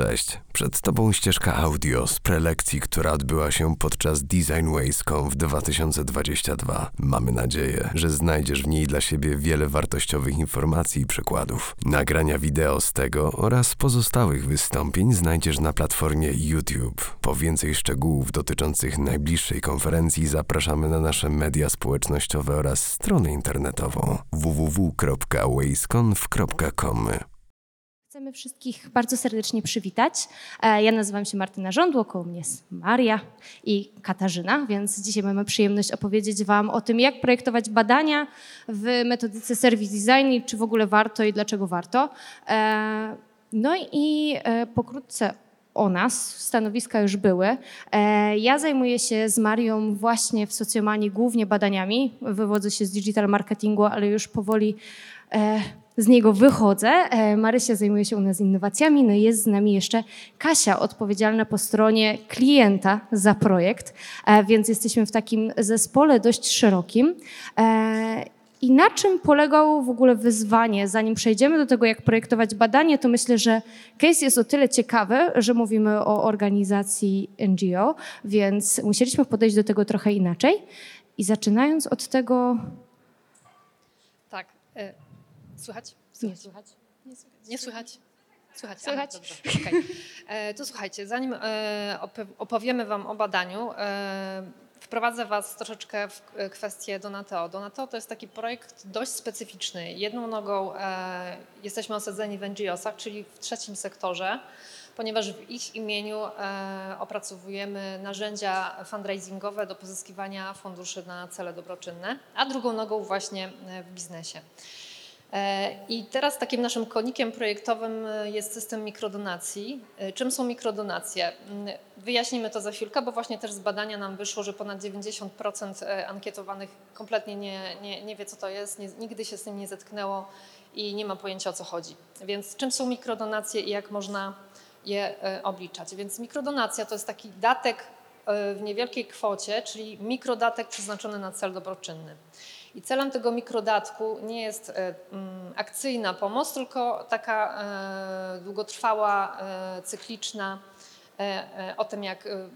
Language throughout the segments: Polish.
Cześć, przed Tobą ścieżka audio z prelekcji, która odbyła się podczas Design Ways.com w 2022. Mamy nadzieję, że znajdziesz w niej dla siebie wiele wartościowych informacji i przykładów. Nagrania wideo z tego oraz pozostałych wystąpień znajdziesz na platformie YouTube. Po więcej szczegółów dotyczących najbliższej konferencji zapraszamy na nasze media społecznościowe oraz stronę internetową www.waysconf.com. Chcemy wszystkich bardzo serdecznie przywitać. E, Ja nazywam się Martyna Żądło, koło mnie jest Maria i Katarzyna, więc dzisiaj mamy przyjemność opowiedzieć Wam o tym, jak projektować badania w metodyce Service Design i czy w ogóle warto i dlaczego warto. E, No i e, pokrótce o nas, stanowiska już były. Ja zajmuję się z Marią właśnie w socjomanii głównie badaniami. Wywodzę się z digital marketingu, ale już powoli z niego wychodzę. E, Marysia zajmuje się u nas innowacjami, no i jest z nami jeszcze Kasia, odpowiedzialna po stronie klienta za projekt, E, więc jesteśmy w takim zespole dość szerokim. E, I na czym polegało w ogóle wyzwanie? Zanim przejdziemy do tego, jak projektować badanie, to myślę, że case jest o tyle ciekawy, że mówimy o organizacji NGO, więc musieliśmy podejść do tego trochę inaczej. I zaczynając od tego, Tak. E, słychać? nie słychać. Nie słychać? Słychać. Słychać. Aha, dobrze. okej. E, to słuchajcie, zanim e, opo- opowiemy Wam o badaniu, e, wprowadzę Was troszeczkę w e, kwestię Donateo. Donateo to jest taki projekt dość specyficzny. Jedną nogą e, jesteśmy osadzeni w NGO-sach, czyli w trzecim sektorze, ponieważ w ich imieniu e, opracowujemy narzędzia fundraisingowe do pozyskiwania funduszy na cele dobroczynne, a drugą nogą właśnie e, w biznesie. I teraz takim naszym konikiem projektowym e, jest system mikrodonacji. E, Czym są mikrodonacje? Mm, Wyjaśnimy to za chwilkę, bo właśnie też z badania nam wyszło, że ponad 90% e, ankietowanych kompletnie nie, nie, nie wie, co to jest, nie, nigdy się z tym nie zetknęło i nie ma pojęcia, o co chodzi. Więc czym są mikrodonacje i jak można je obliczać? Więc mikrodonacja to jest taki datek w niewielkiej kwocie, czyli mikrodatek przeznaczony na cel dobroczynny. I celem tego mikrodatku nie jest e, mm, akcyjna pomoc, tylko taka e, długotrwała, e, cykliczna. O tym, jak, mm,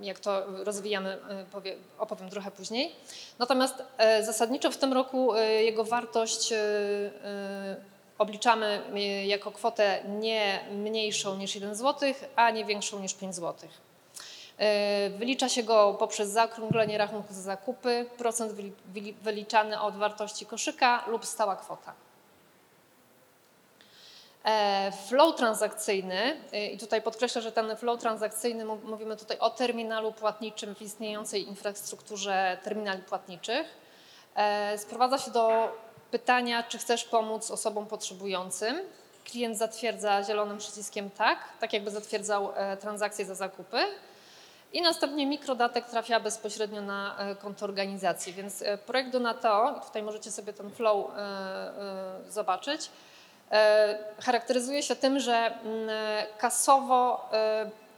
jak to rozwijamy, powie, opowiem trochę później. Natomiast zasadniczo w tym roku jego wartość obliczamy jako kwotę nie mniejszą niż 1 zł, a nie większą niż 5 złotych. E, Wylicza się go poprzez zaokrąglenie rachunku za zakupy, procent wyli- wyli- wyliczany od wartości koszyka lub stała kwota. E, Flow transakcyjny, e, i tutaj podkreślę, że ten flow transakcyjny, mów- mówimy tutaj o terminalu płatniczym w istniejącej infrastrukturze terminali płatniczych, sprowadza się do pytania, czy chcesz pomóc osobom potrzebującym. Klient zatwierdza zielonym przyciskiem tak, tak jakby zatwierdzał transakcję za zakupy. I następnie mikrodatek trafia bezpośrednio na e, konto organizacji. Więc e, projekt Donateo, i tutaj możecie sobie ten flow e, zobaczyć, charakteryzuje się tym, że mm, kasowo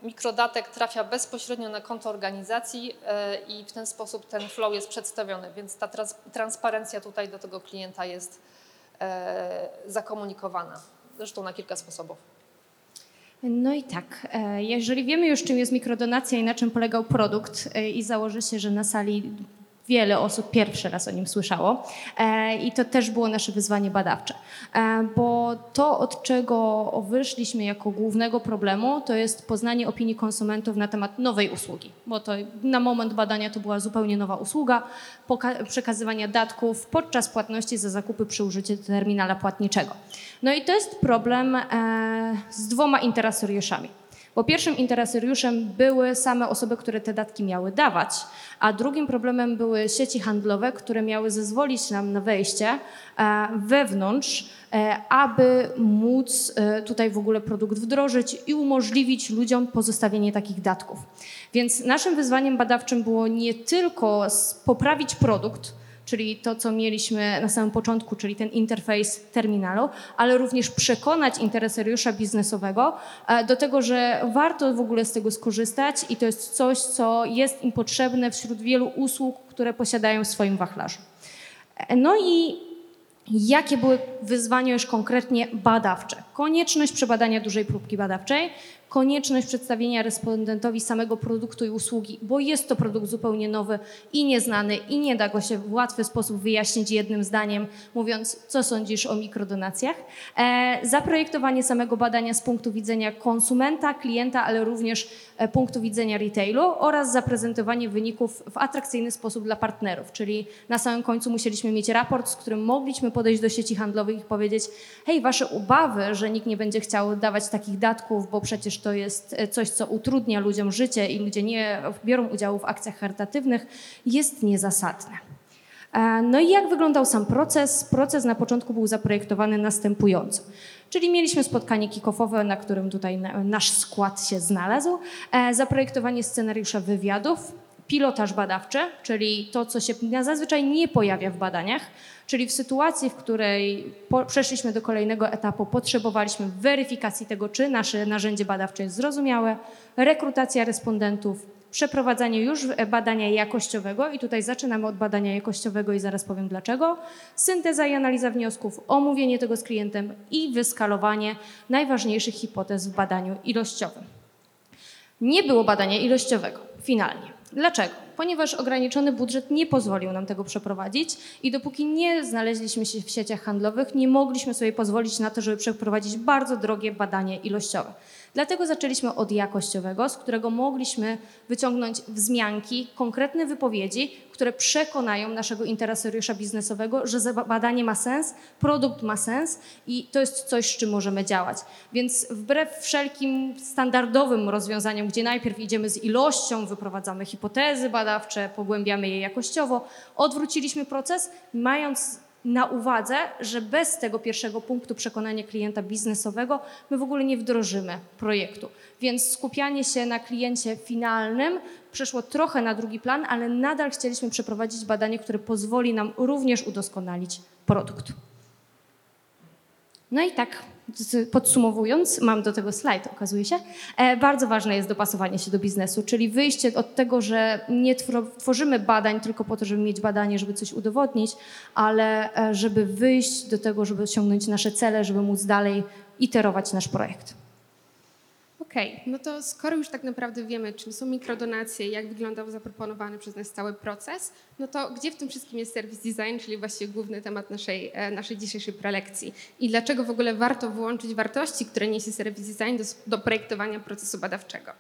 mikrodatek trafia bezpośrednio na konto organizacji i w ten sposób ten flow jest przedstawiony. Więc ta trans- transparencja tutaj do tego klienta jest zakomunikowana. Zresztą na kilka sposobów. No i tak, e, jeżeli wiemy już, czym jest mikrodonacja i na czym polegał produkt, e, i założę się, że na sali wiele osób pierwszy raz o nim słyszało, e, i to też było nasze wyzwanie badawcze, E, bo to, od czego wyszliśmy jako głównego problemu, to jest poznanie opinii konsumentów na temat nowej usługi, bo to na moment badania to była zupełnie nowa usługa przekazywania datków podczas płatności za zakupy przy użyciu terminala płatniczego. No i to jest problem e, z dwoma interesariuszami. Bo pierwszym interesariuszem były same osoby, które te datki miały dawać, a drugim problemem były sieci handlowe, które miały zezwolić nam na wejście e, wewnątrz, e, aby móc e, tutaj w ogóle produkt wdrożyć i umożliwić ludziom pozostawienie takich datków. Więc naszym wyzwaniem badawczym było nie tylko poprawić produkt, czyli to, co mieliśmy na samym początku, czyli ten interfejs terminalu, ale również przekonać interesariusza biznesowego e, do tego, że warto w ogóle z tego skorzystać i to jest coś, co jest im potrzebne wśród wielu usług, które posiadają w swoim wachlarzu. E, No i Jakie były wyzwania już konkretnie badawcze? Konieczność przebadania dużej próbki badawczej, konieczność przedstawienia respondentowi samego produktu i usługi, bo jest to produkt zupełnie nowy i nieznany i nie da go się w łatwy sposób wyjaśnić jednym zdaniem, mówiąc, co sądzisz o mikrodonacjach. E, zaprojektowanie samego badania z punktu widzenia konsumenta, klienta, ale również e, punktu widzenia retailu oraz zaprezentowanie wyników w atrakcyjny sposób dla partnerów, czyli na samym końcu musieliśmy mieć raport, z którym mogliśmy podejść do sieci handlowych i powiedzieć, hej, wasze obawy, że nikt nie będzie chciał dawać takich datków, bo przecież to jest e, coś, co utrudnia ludziom życie i ludzie nie biorą udziału w akcjach charytatywnych, jest niezasadne. E, No i jak wyglądał sam proces? Proces na początku był zaprojektowany następująco. Czyli mieliśmy spotkanie kick-offowe, na którym tutaj na- nasz skład się znalazł, e, zaprojektowanie scenariusza wywiadów, pilotaż badawczy, czyli to, co się zazwyczaj nie pojawia w badaniach, czyli w sytuacji, w której po, przeszliśmy do kolejnego etapu, potrzebowaliśmy weryfikacji tego, czy nasze narzędzie badawcze jest zrozumiałe, rekrutacja respondentów, przeprowadzanie już e, badania jakościowego i tutaj zaczynamy od badania jakościowego i zaraz powiem dlaczego, synteza i analiza wniosków, omówienie tego z klientem i wyskalowanie najważniejszych hipotez w badaniu ilościowym. Nie było badania ilościowego finalnie. Dlaczego? Ponieważ ograniczony budżet nie pozwolił nam tego przeprowadzić i dopóki nie znaleźliśmy się w sieciach handlowych, nie mogliśmy sobie pozwolić na to, żeby przeprowadzić bardzo drogie badanie ilościowe. Dlatego zaczęliśmy od jakościowego, z którego mogliśmy wyciągnąć wzmianki, konkretne wypowiedzi, które przekonają naszego interesariusza biznesowego, że badanie ma sens, produkt ma sens i to jest coś, z czym możemy działać. Więc wbrew wszelkim standardowym rozwiązaniom, gdzie najpierw idziemy z ilością, wyprowadzamy hipotezy badawcze, pogłębiamy je jakościowo, odwróciliśmy proces, mając na uwadze, że bez tego pierwszego punktu przekonania klienta biznesowego my w ogóle nie wdrożymy projektu. Więc skupianie się na kliencie finalnym przeszło trochę na drugi plan, ale nadal chcieliśmy przeprowadzić badanie, które pozwoli nam również udoskonalić produkt. No i tak podsumowując, mam do tego slajd, okazuje się, e, bardzo ważne jest dopasowanie się do biznesu, czyli wyjście od tego, że nie tworzymy badań tylko po to, żeby mieć badanie, żeby coś udowodnić, ale e, żeby wyjść do tego, żeby osiągnąć nasze cele, żeby móc dalej iterować nasz projekt. Okej, no to skoro już tak naprawdę wiemy, czym są mikrodonacje, jak wyglądał zaproponowany przez nas cały proces, no to gdzie w tym wszystkim jest service design, czyli właściwie główny temat naszej, e, naszej dzisiejszej prelekcji i dlaczego w ogóle warto włączyć wartości, które niesie service design do, do projektowania procesu badawczego?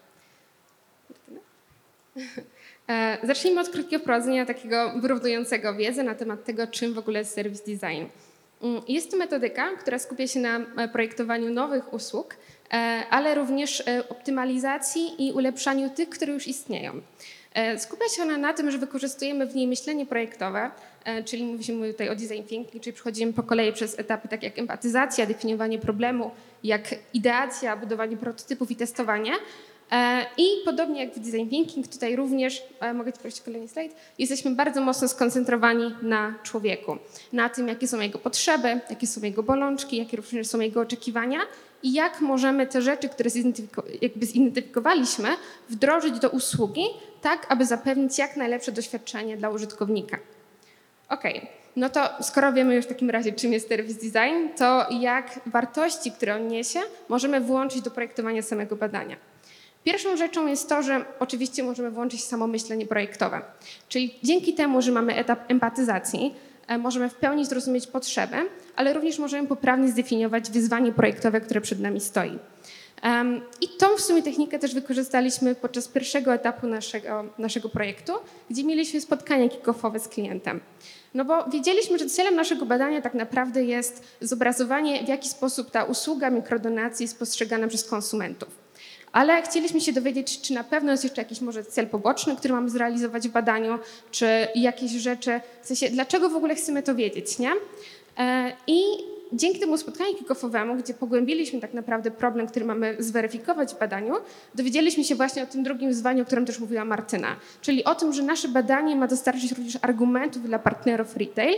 E, Zacznijmy od krótkiego wprowadzenia takiego wyrównującego wiedzę na temat tego, czym w ogóle jest service design. Mm, Jest to metodyka, która skupia się na e, projektowaniu nowych usług, ale również e, optymalizacji i ulepszaniu tych, które już istnieją. E, Skupia się ona na tym, że wykorzystujemy w niej myślenie projektowe, e, czyli mówimy tutaj o design thinking, czyli przechodzimy po kolei przez etapy takie jak empatyzacja, definiowanie problemu, jak ideacja, budowanie prototypów i testowanie. E, I podobnie jak w design thinking, tutaj również, e, mogę Ci prosić kolejny slajd, jesteśmy bardzo mocno skoncentrowani na człowieku, na tym, jakie są jego potrzeby, jakie są jego bolączki, jakie również są jego oczekiwania i jak możemy te rzeczy, które jakby zidentyfikowaliśmy, wdrożyć do usługi, tak aby zapewnić jak najlepsze doświadczenie dla użytkownika. Okej, no to skoro wiemy już w takim razie, czym jest service design, to jak wartości, które on niesie, możemy włączyć do projektowania samego badania. Pierwszą rzeczą jest to, że oczywiście możemy włączyć samo myślenie projektowe. Czyli dzięki temu, że mamy etap empatyzacji, możemy w pełni zrozumieć potrzebę, ale również możemy poprawnie zdefiniować wyzwanie projektowe, które przed nami stoi. I tą w sumie technikę też wykorzystaliśmy podczas pierwszego etapu naszego, naszego projektu, gdzie mieliśmy spotkanie kick-offowe z klientem. No bo wiedzieliśmy, że celem naszego badania tak naprawdę jest zobrazowanie, w jaki sposób ta usługa mikrodonacji jest postrzegana przez konsumentów. Ale chcieliśmy się dowiedzieć, czy na pewno jest jeszcze jakiś może cel poboczny, który mamy zrealizować w badaniu, czy jakieś rzeczy, w sensie dlaczego w ogóle chcemy to wiedzieć, nie? E, I dzięki temu spotkaniu kick-offowemu, gdzie pogłębiliśmy tak naprawdę problem, który mamy zweryfikować w badaniu, dowiedzieliśmy się właśnie o tym drugim wyzwaniu, o którym też mówiła Martyna, czyli o tym, że nasze badanie ma dostarczyć również argumentów dla partnerów retail,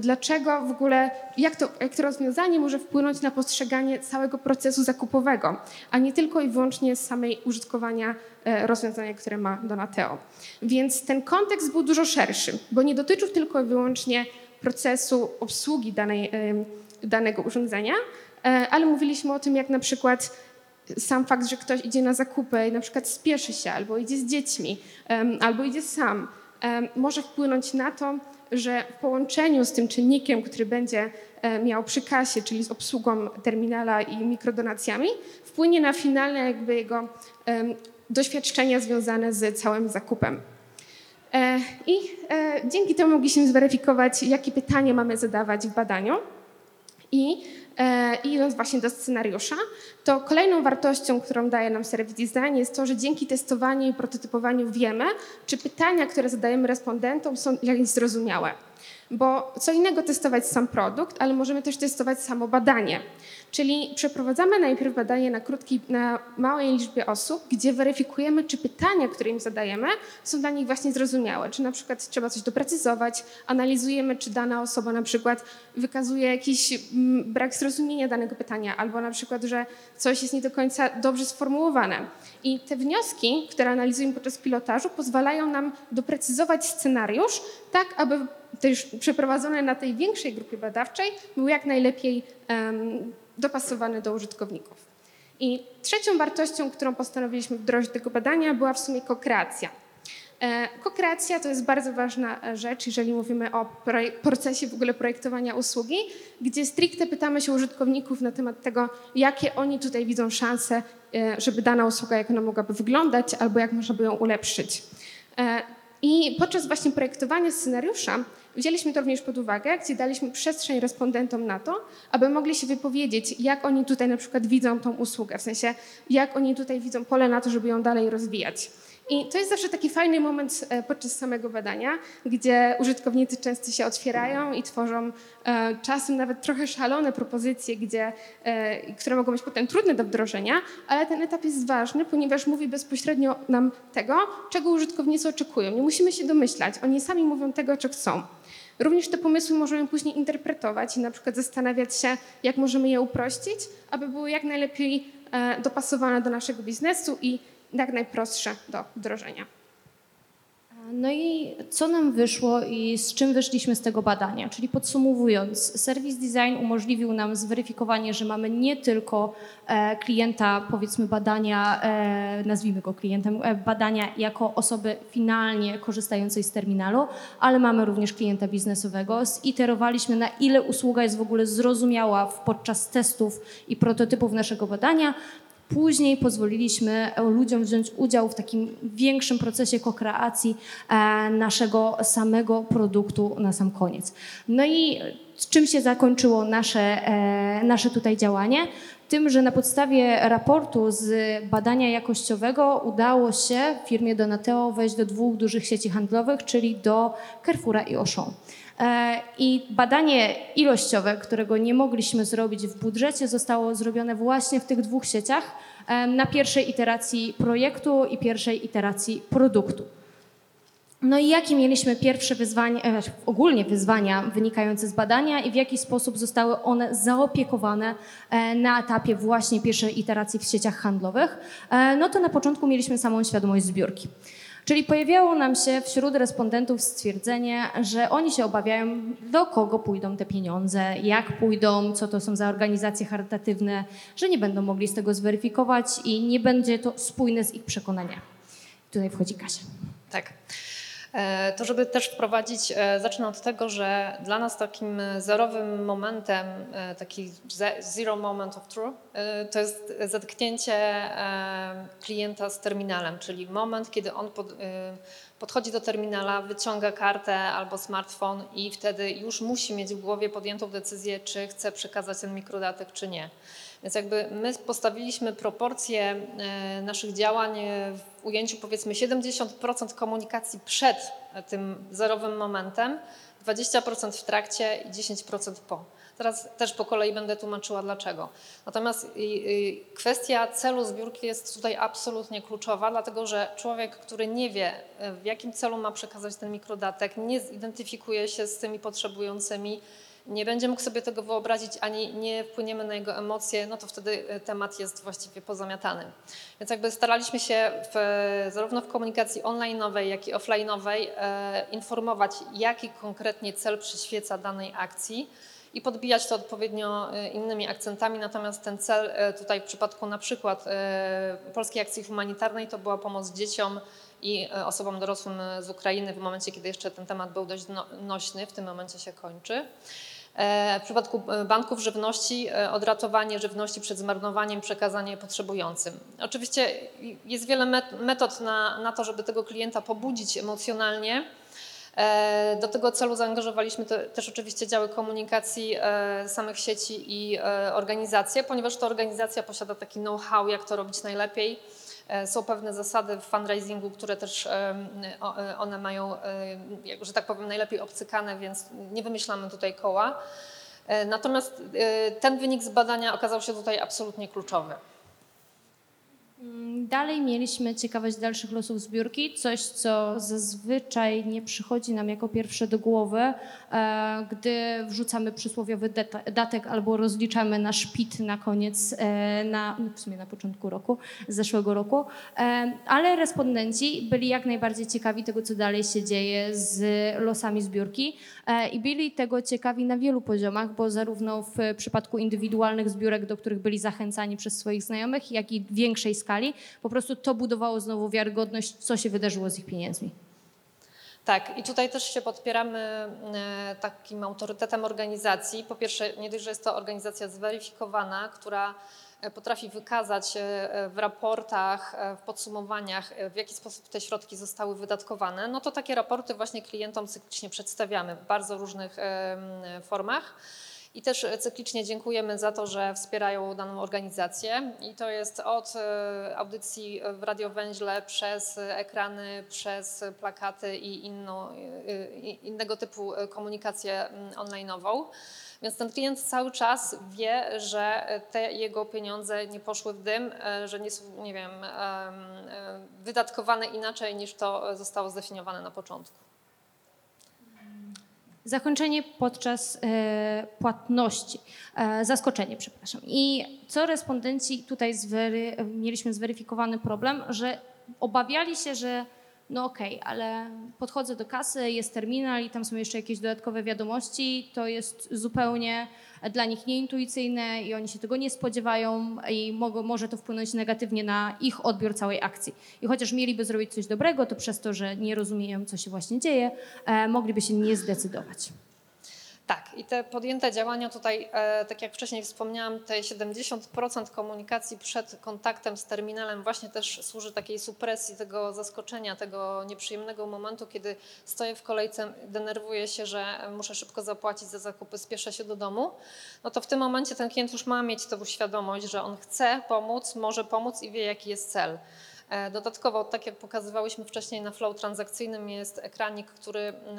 dlaczego w ogóle, jak to, jak to rozwiązanie może wpłynąć na postrzeganie całego procesu zakupowego, a nie tylko i wyłącznie samej użytkowania e, rozwiązania, które ma Donateo. Więc ten kontekst był dużo szerszy, bo nie dotyczył tylko i wyłącznie procesu obsługi danej, danego urządzenia, e, ale mówiliśmy o tym, jak na przykład sam fakt, że ktoś idzie na zakupy i na przykład spieszy się, albo idzie z dziećmi, albo idzie sam, może wpłynąć na to, że w połączeniu z tym czynnikiem, który będzie e, miał przy kasie, czyli z obsługą terminala i mikrodonacjami, wpłynie na finalne jakby jego doświadczenia związane z całym zakupem. E, I e, dzięki temu mogliśmy zweryfikować, jakie pytania mamy zadawać w badaniu. I i idąc właśnie do scenariusza, to kolejną wartością, którą daje nam Service Design jest to, że dzięki testowaniu i prototypowaniu wiemy, czy pytania, które zadajemy respondentom są jakieś zrozumiałe. Bo co innego testować sam produkt, ale możemy też testować samo badanie. Czyli przeprowadzamy najpierw badanie na, krótkiej, na małej liczbie osób, gdzie weryfikujemy, czy pytania, które im zadajemy, są dla nich właśnie zrozumiałe. Czy na przykład trzeba coś doprecyzować, analizujemy, czy dana osoba na przykład wykazuje jakiś mm, brak zrozumienia danego pytania, albo na przykład, że coś jest nie do końca dobrze sformułowane. I te wnioski, które analizujemy podczas pilotażu, pozwalają nam doprecyzować scenariusz, tak aby też przeprowadzone na tej większej grupie badawczej był jak najlepiej em, dopasowany do użytkowników. I trzecią wartością, którą postanowiliśmy wdrożyć do tego badania, była w sumie kokreacja. E, Kokreacja to jest bardzo ważna e, rzecz, jeżeli mówimy o procesie w ogóle projektowania usługi, gdzie stricte pytamy się użytkowników na temat tego, jakie oni tutaj widzą szanse, e, żeby dana usługa, jak ona mogłaby wyglądać, albo jak można by ją ulepszyć. I podczas właśnie projektowania scenariusza wzięliśmy to również pod uwagę, gdzie daliśmy przestrzeń respondentom na to, aby mogli się wypowiedzieć, jak oni tutaj na przykład widzą tą usługę, w sensie jak oni tutaj widzą pole na to, żeby ją dalej rozwijać. I to jest zawsze taki fajny moment e, podczas samego badania, gdzie użytkownicy często się otwierają i tworzą e, czasem nawet trochę szalone propozycje, gdzie, e, które mogą być potem trudne do wdrożenia, ale ten etap jest ważny, ponieważ mówi bezpośrednio nam tego, czego użytkownicy oczekują. Nie musimy się domyślać, oni sami mówią tego, co chcą. Również te pomysły możemy później interpretować i na przykład zastanawiać się, jak możemy je uprościć, aby były jak najlepiej e, dopasowane do naszego biznesu i jak najprostsze do wdrożenia. No i co nam wyszło i z czym wyszliśmy z tego badania? Czyli podsumowując, Service Design umożliwił nam zweryfikowanie, że mamy nie tylko e, klienta, powiedzmy badania, e, nazwijmy go klientem, e, badania jako osoby finalnie korzystającej z terminalu, ale mamy również klienta biznesowego. Ziterowaliśmy na ile usługa jest w ogóle zrozumiała podczas testów i prototypów naszego badania. Później pozwoliliśmy ludziom wziąć udział w takim większym procesie kokreacji e, naszego samego produktu na sam koniec. No i czym się zakończyło nasze, e, nasze tutaj działanie? Tym, że na podstawie raportu z badania jakościowego udało się firmie Donateo wejść do dwóch dużych sieci handlowych, czyli do Carrefoura i Auchan. E, I badanie ilościowe, którego nie mogliśmy zrobić w budżecie, zostało zrobione właśnie w tych dwóch sieciach e, na pierwszej iteracji projektu i pierwszej iteracji produktu. No i jakie mieliśmy pierwsze wyzwania, e, ogólnie wyzwania wynikające z badania i w jaki sposób zostały one zaopiekowane na etapie właśnie pierwszej iteracji w sieciach handlowych? No to na początku mieliśmy samą świadomość zbiórki. Czyli pojawiało nam się wśród respondentów stwierdzenie, że oni się obawiają, do kogo pójdą te pieniądze, jak pójdą, co to są za organizacje charytatywne, że nie będą mogli z tego zweryfikować i nie będzie to spójne z ich przekonaniami. Tutaj wchodzi Kasia. Tak. E, To, żeby też wprowadzić, e, zacznę od tego, że dla nas takim zerowym momentem, e, taki ze- zero moment of truth, to jest zetknięcie klienta z terminalem, czyli moment, kiedy on pod, podchodzi do terminala, wyciąga kartę albo smartfon i wtedy już musi mieć w głowie podjętą decyzję, czy chce przekazać ten mikrodatek, czy nie. Więc jakby my postawiliśmy proporcje e, naszych działań e, w ujęciu powiedzmy 70% komunikacji przed tym zerowym momentem, 20% w trakcie i 10% po. Teraz też po kolei będę tłumaczyła dlaczego. Natomiast kwestia celu zbiórki jest tutaj absolutnie kluczowa, dlatego że człowiek, który nie wie e, w jakim celu ma przekazać ten mikrodatek, nie zidentyfikuje się z tymi potrzebującymi, nie będzie mógł sobie tego wyobrazić, ani nie wpłyniemy na jego emocje, no to wtedy e, temat jest właściwie pozamiatany. Więc jakby staraliśmy się w, zarówno w komunikacji online'owej, jak i offline'owej e, informować, jaki konkretnie cel przyświeca danej akcji i podbijać to odpowiednio e, innymi akcentami. Natomiast ten cel e, tutaj w przypadku na przykład e, Polskiej Akcji Humanitarnej to była pomoc dzieciom i osobom dorosłym z Ukrainy w momencie, kiedy jeszcze ten temat był dość no- nośny, w tym momencie się kończy. W przypadku banków żywności odratowanie żywności przed zmarnowaniem, przekazanie potrzebującym. Oczywiście jest wiele met- metod na, na to, żeby tego klienta pobudzić emocjonalnie. E, Do tego celu zaangażowaliśmy te, też oczywiście działy komunikacji e, samych sieci i e, organizacje, ponieważ to organizacja posiada taki know-how, jak to robić najlepiej. Są pewne zasady w fundraisingu, które też one mają, że tak powiem, najlepiej obcykane, więc nie wymyślamy tutaj koła. Natomiast ten wynik z badania okazał się tutaj absolutnie kluczowy. Dalej mieliśmy ciekawość dalszych losów zbiórki, coś co zazwyczaj nie przychodzi nam jako pierwsze do głowy, e, gdy wrzucamy przysłowiowy datek albo rozliczamy nasz PIT na koniec, e, na, no w sumie na początku roku, zeszłego roku, E, ale respondenci byli jak najbardziej ciekawi tego, co dalej się dzieje z losami zbiórki i byli tego ciekawi na wielu poziomach, bo zarówno w przypadku indywidualnych zbiórek, do których byli zachęcani przez swoich znajomych, jak i większej skali, po prostu to budowało znowu wiarygodność, co się wydarzyło z ich pieniędzmi. Tak, i tutaj też się podpieramy e, takim autorytetem organizacji. Po pierwsze, nie dość, że jest to organizacja zweryfikowana, która e, potrafi wykazać e, w raportach, w podsumowaniach, w jaki sposób te środki zostały wydatkowane, no to takie raporty właśnie klientom cyklicznie przedstawiamy w bardzo różnych formach. I też cyklicznie dziękujemy za to, że wspierają daną organizację. I to jest od e, audycji w Radio Węźle, przez ekrany, przez plakaty i inną, e, i innego typu komunikację mm, online'ową. Więc ten klient cały czas wie, że te jego pieniądze nie poszły w dym, e, że nie są, nie wiem, em, e, wydatkowane inaczej niż to zostało zdefiniowane na początku. Zakończenie podczas e, płatności, e, zaskoczenie, przepraszam. I co respondenci tutaj zwery, mieliśmy zweryfikowany problem, że obawiali się, że no okej, ale podchodzę do kasy, jest terminal i tam są jeszcze jakieś dodatkowe wiadomości, to jest zupełnie dla nich nieintuicyjne i oni się tego nie spodziewają i mogą, może to wpłynąć negatywnie na ich odbiór całej akcji. I chociaż mieliby zrobić coś dobrego, to przez to, że nie rozumieją, co się właśnie dzieje, e, mogliby się nie zdecydować. Tak, i te podjęte działania tutaj, e, tak jak wcześniej wspomniałam, te 70% komunikacji przed kontaktem z terminalem właśnie też służy takiej supresji tego zaskoczenia, tego nieprzyjemnego momentu, kiedy stoję w kolejce, denerwuję się, że muszę szybko zapłacić za zakupy, spieszę się do domu. No to w tym momencie ten klient już ma mieć tą świadomość, że on chce pomóc, może pomóc i wie, jaki jest cel. E, Dodatkowo, tak jak pokazywałyśmy wcześniej na flow transakcyjnym, jest ekranik, który mm,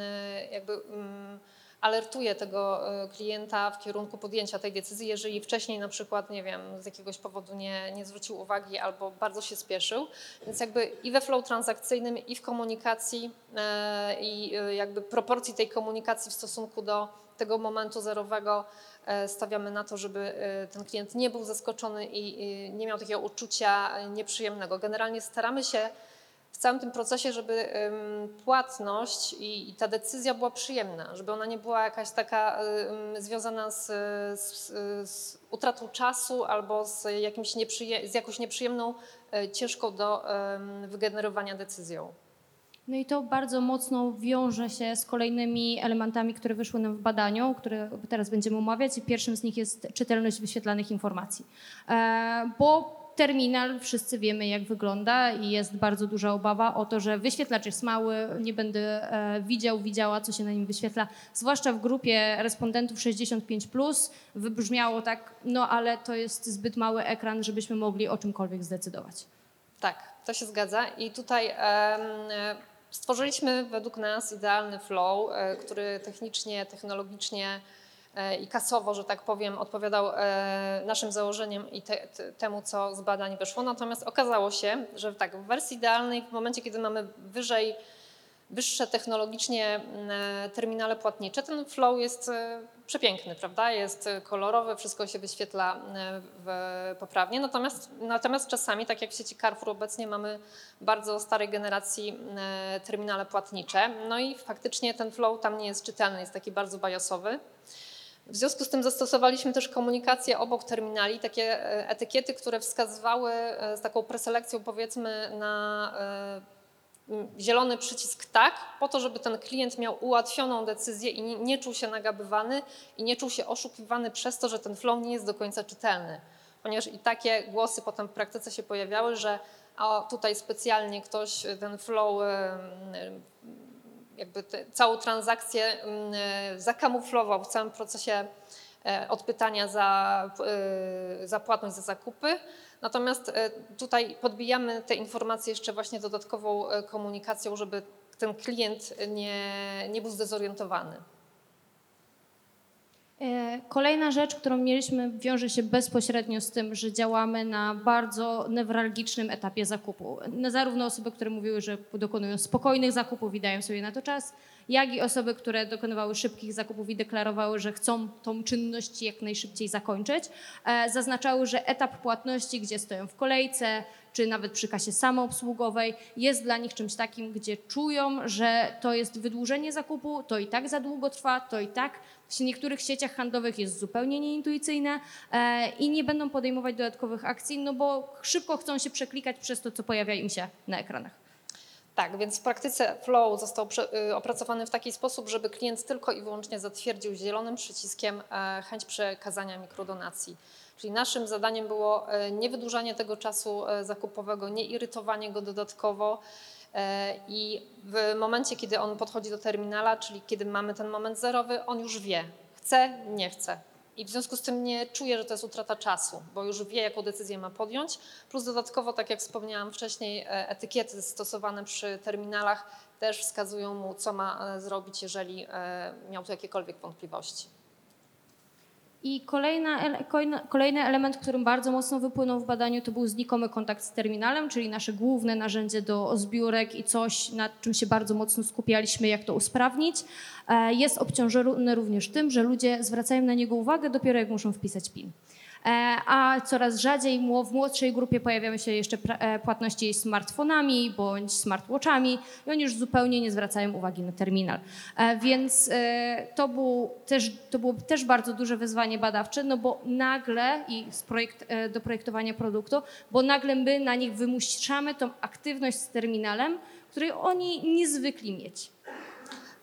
jakby mm, alertuje tego e, klienta w kierunku podjęcia tej decyzji, jeżeli wcześniej na przykład, nie wiem, z jakiegoś powodu nie, nie zwrócił uwagi albo bardzo się spieszył. Więc jakby i we flow transakcyjnym, i w komunikacji e, i e, jakby proporcji tej komunikacji w stosunku do tego momentu zerowego stawiamy na to, żeby ten klient nie był zaskoczony i nie miał takiego uczucia nieprzyjemnego. Generalnie staramy się całym tym procesie, żeby płatność i, ta decyzja była przyjemna, żeby ona nie była jakaś taka związana z, z, z utratą czasu albo z, jakimś nieprzyje, z jakąś nieprzyjemną, e, ciężką do wygenerowania decyzją. No i to bardzo mocno wiąże się z kolejnymi elementami, które wyszły nam w badaniu, które teraz będziemy omawiać. I pierwszym z nich jest czytelność wyświetlanych informacji. E, bo terminal, wszyscy wiemy jak wygląda i jest bardzo duża obawa o to, że wyświetlacz jest mały, nie będę e, widział, widziała, co się na nim wyświetla. Zwłaszcza w grupie respondentów 65+, wybrzmiało tak, no ale to jest zbyt mały ekran, żebyśmy mogli o czymkolwiek zdecydować. Tak, to się zgadza. I tutaj stworzyliśmy według nas idealny flow, e, który technicznie, technologicznie i kasowo, że tak powiem, odpowiadał e, naszym założeniom i te, te, temu, co z badań wyszło. Natomiast okazało się, że tak, w wersji idealnej, w momencie, kiedy mamy wyżej wyższe technologicznie mm, terminale płatnicze, ten flow jest e, przepiękny, prawda? Jest e, kolorowy, wszystko się wyświetla e, w, poprawnie. Natomiast, natomiast czasami, tak jak w sieci Carrefour obecnie, mamy bardzo starej generacji e, terminale płatnicze. No i faktycznie ten flow tam nie jest czytelny, jest taki bardzo bajosowy. W związku z tym zastosowaliśmy też komunikację obok terminali, takie e, etykiety, które wskazywały e, z taką preselekcją powiedzmy na e, zielony przycisk tak, po to, żeby ten klient miał ułatwioną decyzję i nie, czuł się nagabywany i nie czuł się oszukiwany przez to, że ten flow nie jest do końca czytelny. Ponieważ i takie głosy potem w praktyce się pojawiały, że a tutaj specjalnie ktoś ten flow jakby te, całą transakcję mm, e, zakamuflował w całym procesie e, odpytania za, e, za płatność za zakupy. Natomiast tutaj podbijamy te informacje jeszcze właśnie dodatkową komunikacją, żeby ten klient nie, nie był zdezorientowany. E, Kolejna rzecz, którą mieliśmy, wiąże się bezpośrednio z tym, że działamy na bardzo newralgicznym etapie zakupu. Zarówno osoby, które mówiły, że dokonują spokojnych zakupów i dają sobie na to czas, jak i osoby, które dokonywały szybkich zakupów i deklarowały, że chcą tą czynność jak najszybciej zakończyć, e, zaznaczały, że etap płatności, gdzie stoją w kolejce, czy nawet przy kasie samoobsługowej, jest dla nich czymś takim, gdzie czują, że to jest wydłużenie zakupu, to i tak za długo trwa, to i tak w niektórych sieciach handlowych jest zupełnie nieintuicyjne e, i nie będą podejmować dodatkowych akcji, no bo szybko chcą się przeklikać przez to, co pojawia im się na ekranach. Tak, więc w praktyce flow został y, opracowany w taki sposób, żeby klient tylko i wyłącznie zatwierdził zielonym przyciskiem e, chęć przekazania mikrodonacji. Czyli naszym zadaniem było e, nie wydłużanie tego czasu e, zakupowego, nie irytowanie go dodatkowo. I w momencie, kiedy on podchodzi do terminala, czyli kiedy mamy ten moment zerowy, on już wie, chce, nie chce. I w związku z tym nie czuje, że to jest utrata czasu, bo już wie, jaką decyzję ma podjąć. Plus dodatkowo, tak jak wspomniałam wcześniej, e, etykiety stosowane przy terminalach też wskazują mu, co ma e, zrobić, jeżeli e, miał tu jakiekolwiek wątpliwości. I kolejna, kolejny element, którym bardzo mocno wypłynął w badaniu, to był znikomy kontakt z terminalem, czyli nasze główne narzędzie do zbiórek i coś, nad czym się bardzo mocno skupialiśmy, jak to usprawnić. E, Jest obciążony również tym, że ludzie zwracają na niego uwagę dopiero jak muszą wpisać PIN. E, A coraz rzadziej w młodszej grupie pojawiają się jeszcze e, płatności smartfonami bądź smartwatchami i oni już zupełnie nie zwracają uwagi na terminal. E, Więc to, był też, to było też bardzo duże wyzwanie badawcze, no bo nagle i z projekt, do projektowania produktu, bo nagle my na nich wymuszamy tą aktywność z terminalem, której oni nie zwykli mieć.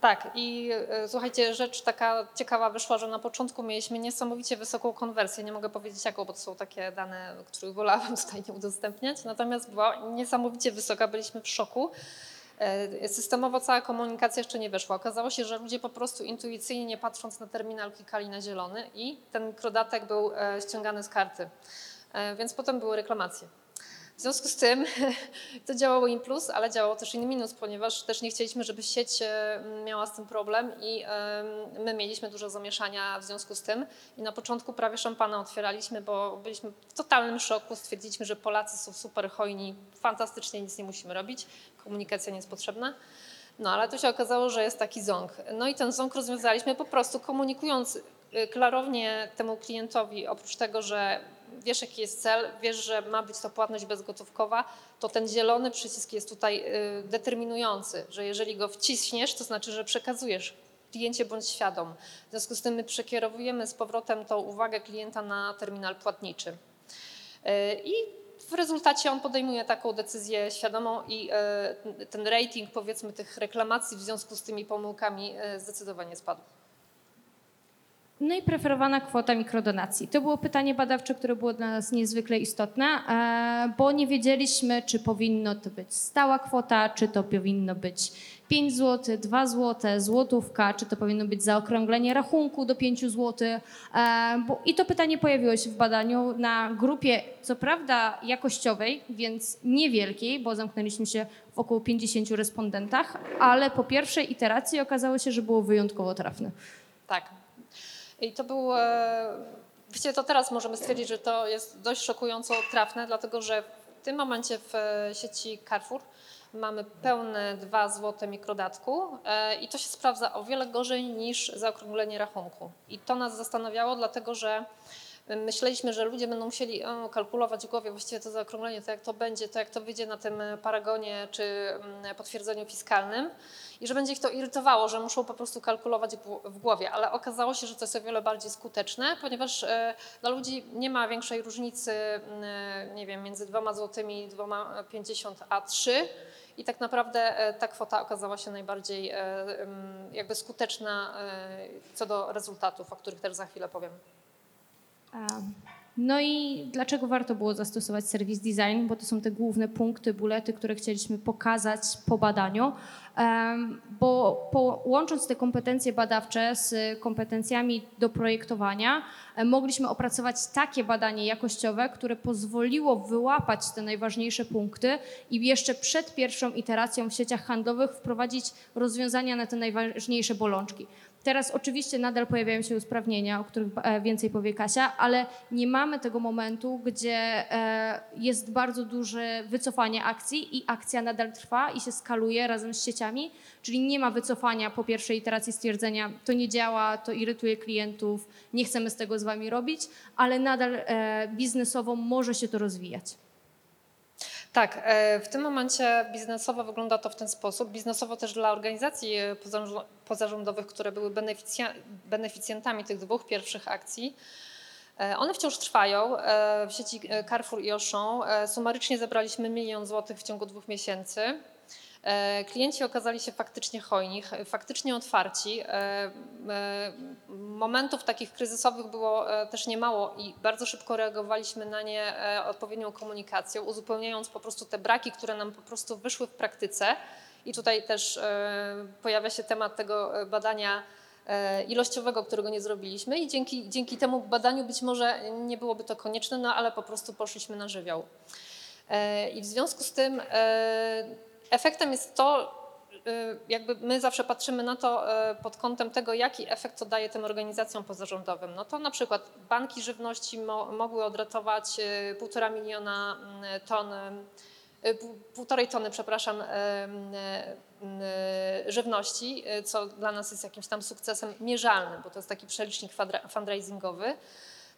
Tak, i e, słuchajcie, rzecz taka ciekawa wyszła, że na początku mieliśmy niesamowicie wysoką konwersję. Nie mogę powiedzieć jaką, bo to są takie dane, których wolałabym tutaj nie udostępniać. Natomiast była niesamowicie wysoka, byliśmy w szoku. E, Systemowo cała komunikacja jeszcze nie weszła. Okazało się, że ludzie po prostu intuicyjnie, nie patrząc na terminal, klikali na zielony i ten mikrodatek był e, ściągany z karty. Więc potem były reklamacje. W związku z tym to działało im plus, ale działało też in minus, ponieważ też nie chcieliśmy, żeby sieć e, miała z tym problem i e, my mieliśmy dużo zamieszania w związku z tym. I na początku prawie szampana otwieraliśmy, bo byliśmy w totalnym szoku. Stwierdziliśmy, że Polacy są super hojni, fantastycznie, nic nie musimy robić, komunikacja nie jest potrzebna. No ale tu się okazało, że jest taki ząg. No i ten ząg rozwiązaliśmy po prostu komunikując y, klarownie temu klientowi, oprócz tego, że wiesz jaki jest cel, wiesz, że ma być to płatność bezgotówkowa, to ten zielony przycisk jest tutaj y, determinujący, że jeżeli go wciśniesz, to znaczy, że przekazujesz kliencie bądź świadom. W związku z tym my przekierowujemy z powrotem tą uwagę klienta na terminal płatniczy. Y, I w rezultacie on podejmuje taką decyzję świadomą i e, ten rating powiedzmy tych reklamacji w związku z tymi pomyłkami zdecydowanie spadł. No i preferowana kwota mikrodonacji. To było pytanie badawcze, które było dla nas niezwykle istotne, e, bo nie wiedzieliśmy, czy powinno to być stała kwota, czy to powinno być 5 zł, 2 zł, złotówka, czy to powinno być zaokrąglenie rachunku do 5 zł. E, I to pytanie pojawiło się w badaniu na grupie, co prawda jakościowej, więc niewielkiej, bo zamknęliśmy się w około 50 respondentach, ale po pierwszej iteracji okazało się, że było wyjątkowo trafne. Tak. I to był. e, Właściwie to teraz możemy stwierdzić, że to jest dość szokująco trafne, dlatego że w tym momencie w e, sieci Carrefour mamy pełne 2 zł mikrodatku e, i to się sprawdza o wiele gorzej niż zaokrąglenie rachunku. I to nas zastanawiało, dlatego że myśleliśmy, że ludzie będą musieli kalkulować w głowie właściwie to zaokrąglenie, to jak to będzie, to jak to wyjdzie na tym e, paragonie czy mm, potwierdzeniu fiskalnym i że będzie ich to irytowało, że muszą po prostu kalkulować w- głowie, ale okazało się, że to jest o wiele bardziej skuteczne, ponieważ e, dla ludzi nie ma większej różnicy, mm, e, nie wiem, między dwoma złotymi, dwoma 50 a 3 i tak naprawdę ta kwota okazała się najbardziej jakby skuteczna co do rezultatów, o których też za chwilę powiem. No i dlaczego warto było zastosować serwis design? Bo to są te główne punkty, bulety, które chcieliśmy pokazać po badaniu. Bo łącząc te kompetencje badawcze z kompetencjami do projektowania, mogliśmy opracować takie badanie jakościowe, które pozwoliło wyłapać te najważniejsze punkty i jeszcze przed pierwszą iteracją w sieciach handlowych wprowadzić rozwiązania na te najważniejsze bolączki. Teraz oczywiście nadal pojawiają się usprawnienia, o których e, więcej powie Kasia, ale nie mamy tego momentu, gdzie e, jest bardzo duże wycofanie akcji i akcja nadal trwa i się skaluje razem z sieciami, czyli nie ma wycofania po pierwszej iteracji stwierdzenia, to nie działa, to irytuje klientów, nie chcemy z tego z wami robić, ale nadal e, biznesowo może się to rozwijać. Tak, e, w tym momencie biznesowo wygląda to w ten sposób. Biznesowo też dla organizacji e, pozarząd- pozarządowych, które były beneficjentami tych dwóch pierwszych akcji. E, One wciąż trwają. W sieci Carrefour i Auchan sumarycznie zebraliśmy milion złotych w ciągu dwóch miesięcy. E, Klienci okazali się faktycznie hojni, faktycznie otwarci. E, e, Momentów takich kryzysowych było też niemało i bardzo szybko reagowaliśmy na nie odpowiednią komunikacją, uzupełniając po prostu te braki, które nam po prostu wyszły w praktyce. I tutaj też pojawia się temat tego badania ilościowego, którego nie zrobiliśmy i dzięki, dzięki temu badaniu być może nie byłoby to konieczne, no ale po prostu poszliśmy na żywioł. I w związku z tym efektem jest to, e, jakby my zawsze patrzymy na to e, pod kątem tego, jaki efekt to daje tym organizacjom pozarządowym. No to na przykład banki żywności mo, mogły odratować e, półtora miliona mm, ton, pół- półtorej tony, przepraszam, e, m, e, m, żywności, co dla nas jest jakimś tam sukcesem mierzalnym, bo to jest taki przelicznik fundraisingowy.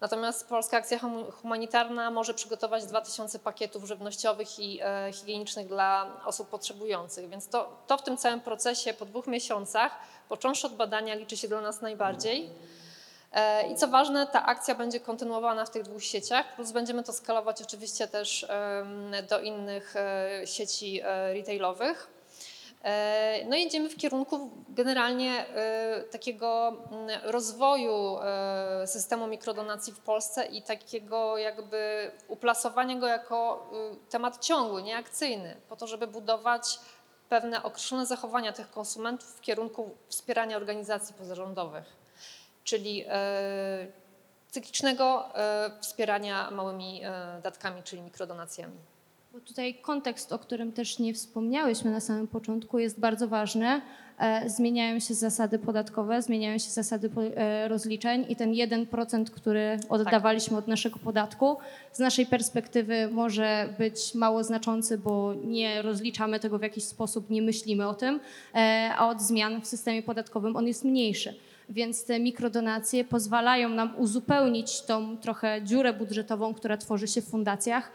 Natomiast Polska Akcja Hum- Humanitarna może przygotować 2000 pakietów żywnościowych i e, higienicznych dla osób potrzebujących. Więc to, to w tym całym procesie po dwóch miesiącach, począwszy od badania, liczy się dla nas najbardziej. E, I co ważne, ta akcja będzie kontynuowana w tych dwóch sieciach, plus będziemy to skalować oczywiście też do innych e, sieci retailowych. E, No i idziemy w kierunku generalnie e, takiego mm, rozwoju e, systemu mikrodonacji w Polsce i takiego jakby uplasowania go jako y, temat ciągły, nieakcyjny, po to, żeby budować pewne określone zachowania tych konsumentów w kierunku wspierania organizacji pozarządowych, czyli cyklicznego wspierania małymi datkami, czyli mikrodonacjami. Bo tutaj kontekst, o którym też nie wspomniałyśmy na samym początku, jest bardzo ważny. E, Zmieniają się zasady podatkowe, zmieniają się zasady e, rozliczeń i ten 1%, który oddawaliśmy od naszego podatku, z naszej perspektywy może być mało znaczący, bo nie rozliczamy tego w jakiś sposób, nie myślimy o tym, e, a od zmian w systemie podatkowym on jest mniejszy. Więc te mikrodonacje pozwalają nam uzupełnić tą trochę dziurę budżetową, która tworzy się w fundacjach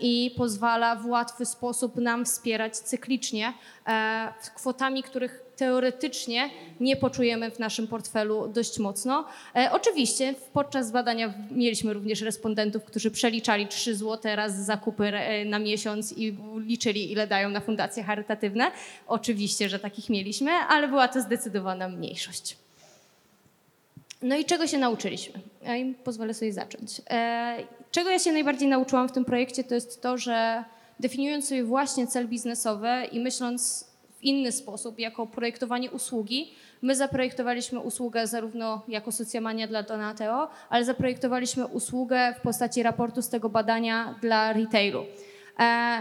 i pozwala w łatwy sposób nam wspierać cyklicznie e, kwotami, których teoretycznie nie poczujemy w naszym portfelu dość mocno. E, oczywiście podczas badania mieliśmy również respondentów, którzy przeliczali 3 zł raz zakupy e, na miesiąc i liczyli, ile dają na fundacje charytatywne. Oczywiście, że takich mieliśmy, ale była to zdecydowana mniejszość. No i czego się nauczyliśmy? Ja im pozwolę sobie zacząć. E, czego ja się najbardziej nauczyłam w tym projekcie, to jest to, że definiując sobie właśnie cel biznesowy i myśląc w inny sposób, jako projektowanie usługi, my zaprojektowaliśmy usługę zarówno jako Socjamania dla Donateo, ale zaprojektowaliśmy usługę w postaci raportu z tego badania dla retailu. E,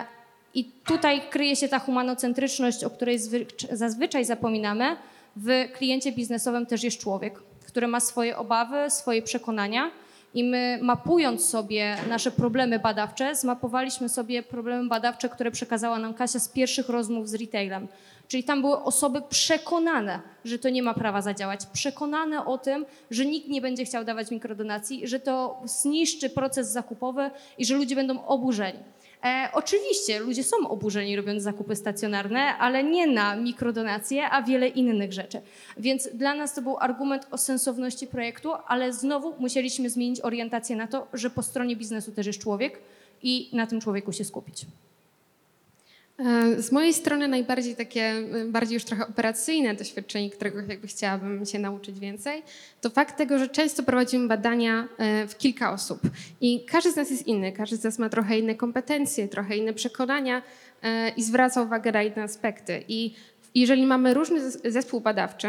I tutaj kryje się ta humanocentryczność, o której zwy- zazwyczaj zapominamy. W kliencie biznesowym też jest człowiek, który ma swoje obawy, swoje przekonania. I my mapując sobie nasze problemy badawcze, zmapowaliśmy sobie problemy badawcze, które przekazała nam Kasia z pierwszych rozmów z retailem. Czyli tam były osoby przekonane, że to nie ma prawa zadziałać, przekonane o tym, że nikt nie będzie chciał dawać mikrodonacji, że to zniszczy proces zakupowy i że ludzie będą oburzeni. E, oczywiście ludzie są oburzeni robiąc zakupy stacjonarne, ale nie na mikrodonacje, a wiele innych rzeczy. Więc dla nas to był argument o sensowności projektu, ale znowu musieliśmy zmienić orientację na to, że po stronie biznesu też jest człowiek i na tym człowieku się skupić. E, Z mojej strony najbardziej takie, e, bardziej już trochę operacyjne doświadczenie, którego jakby chciałabym się nauczyć więcej, to fakt tego, że często prowadzimy badania e, w kilka osób i każdy z nas jest inny, każdy z nas ma trochę inne kompetencje, trochę inne przekonania i zwraca uwagę na inne aspekty. I jeżeli mamy różny zes- zespół badawczy,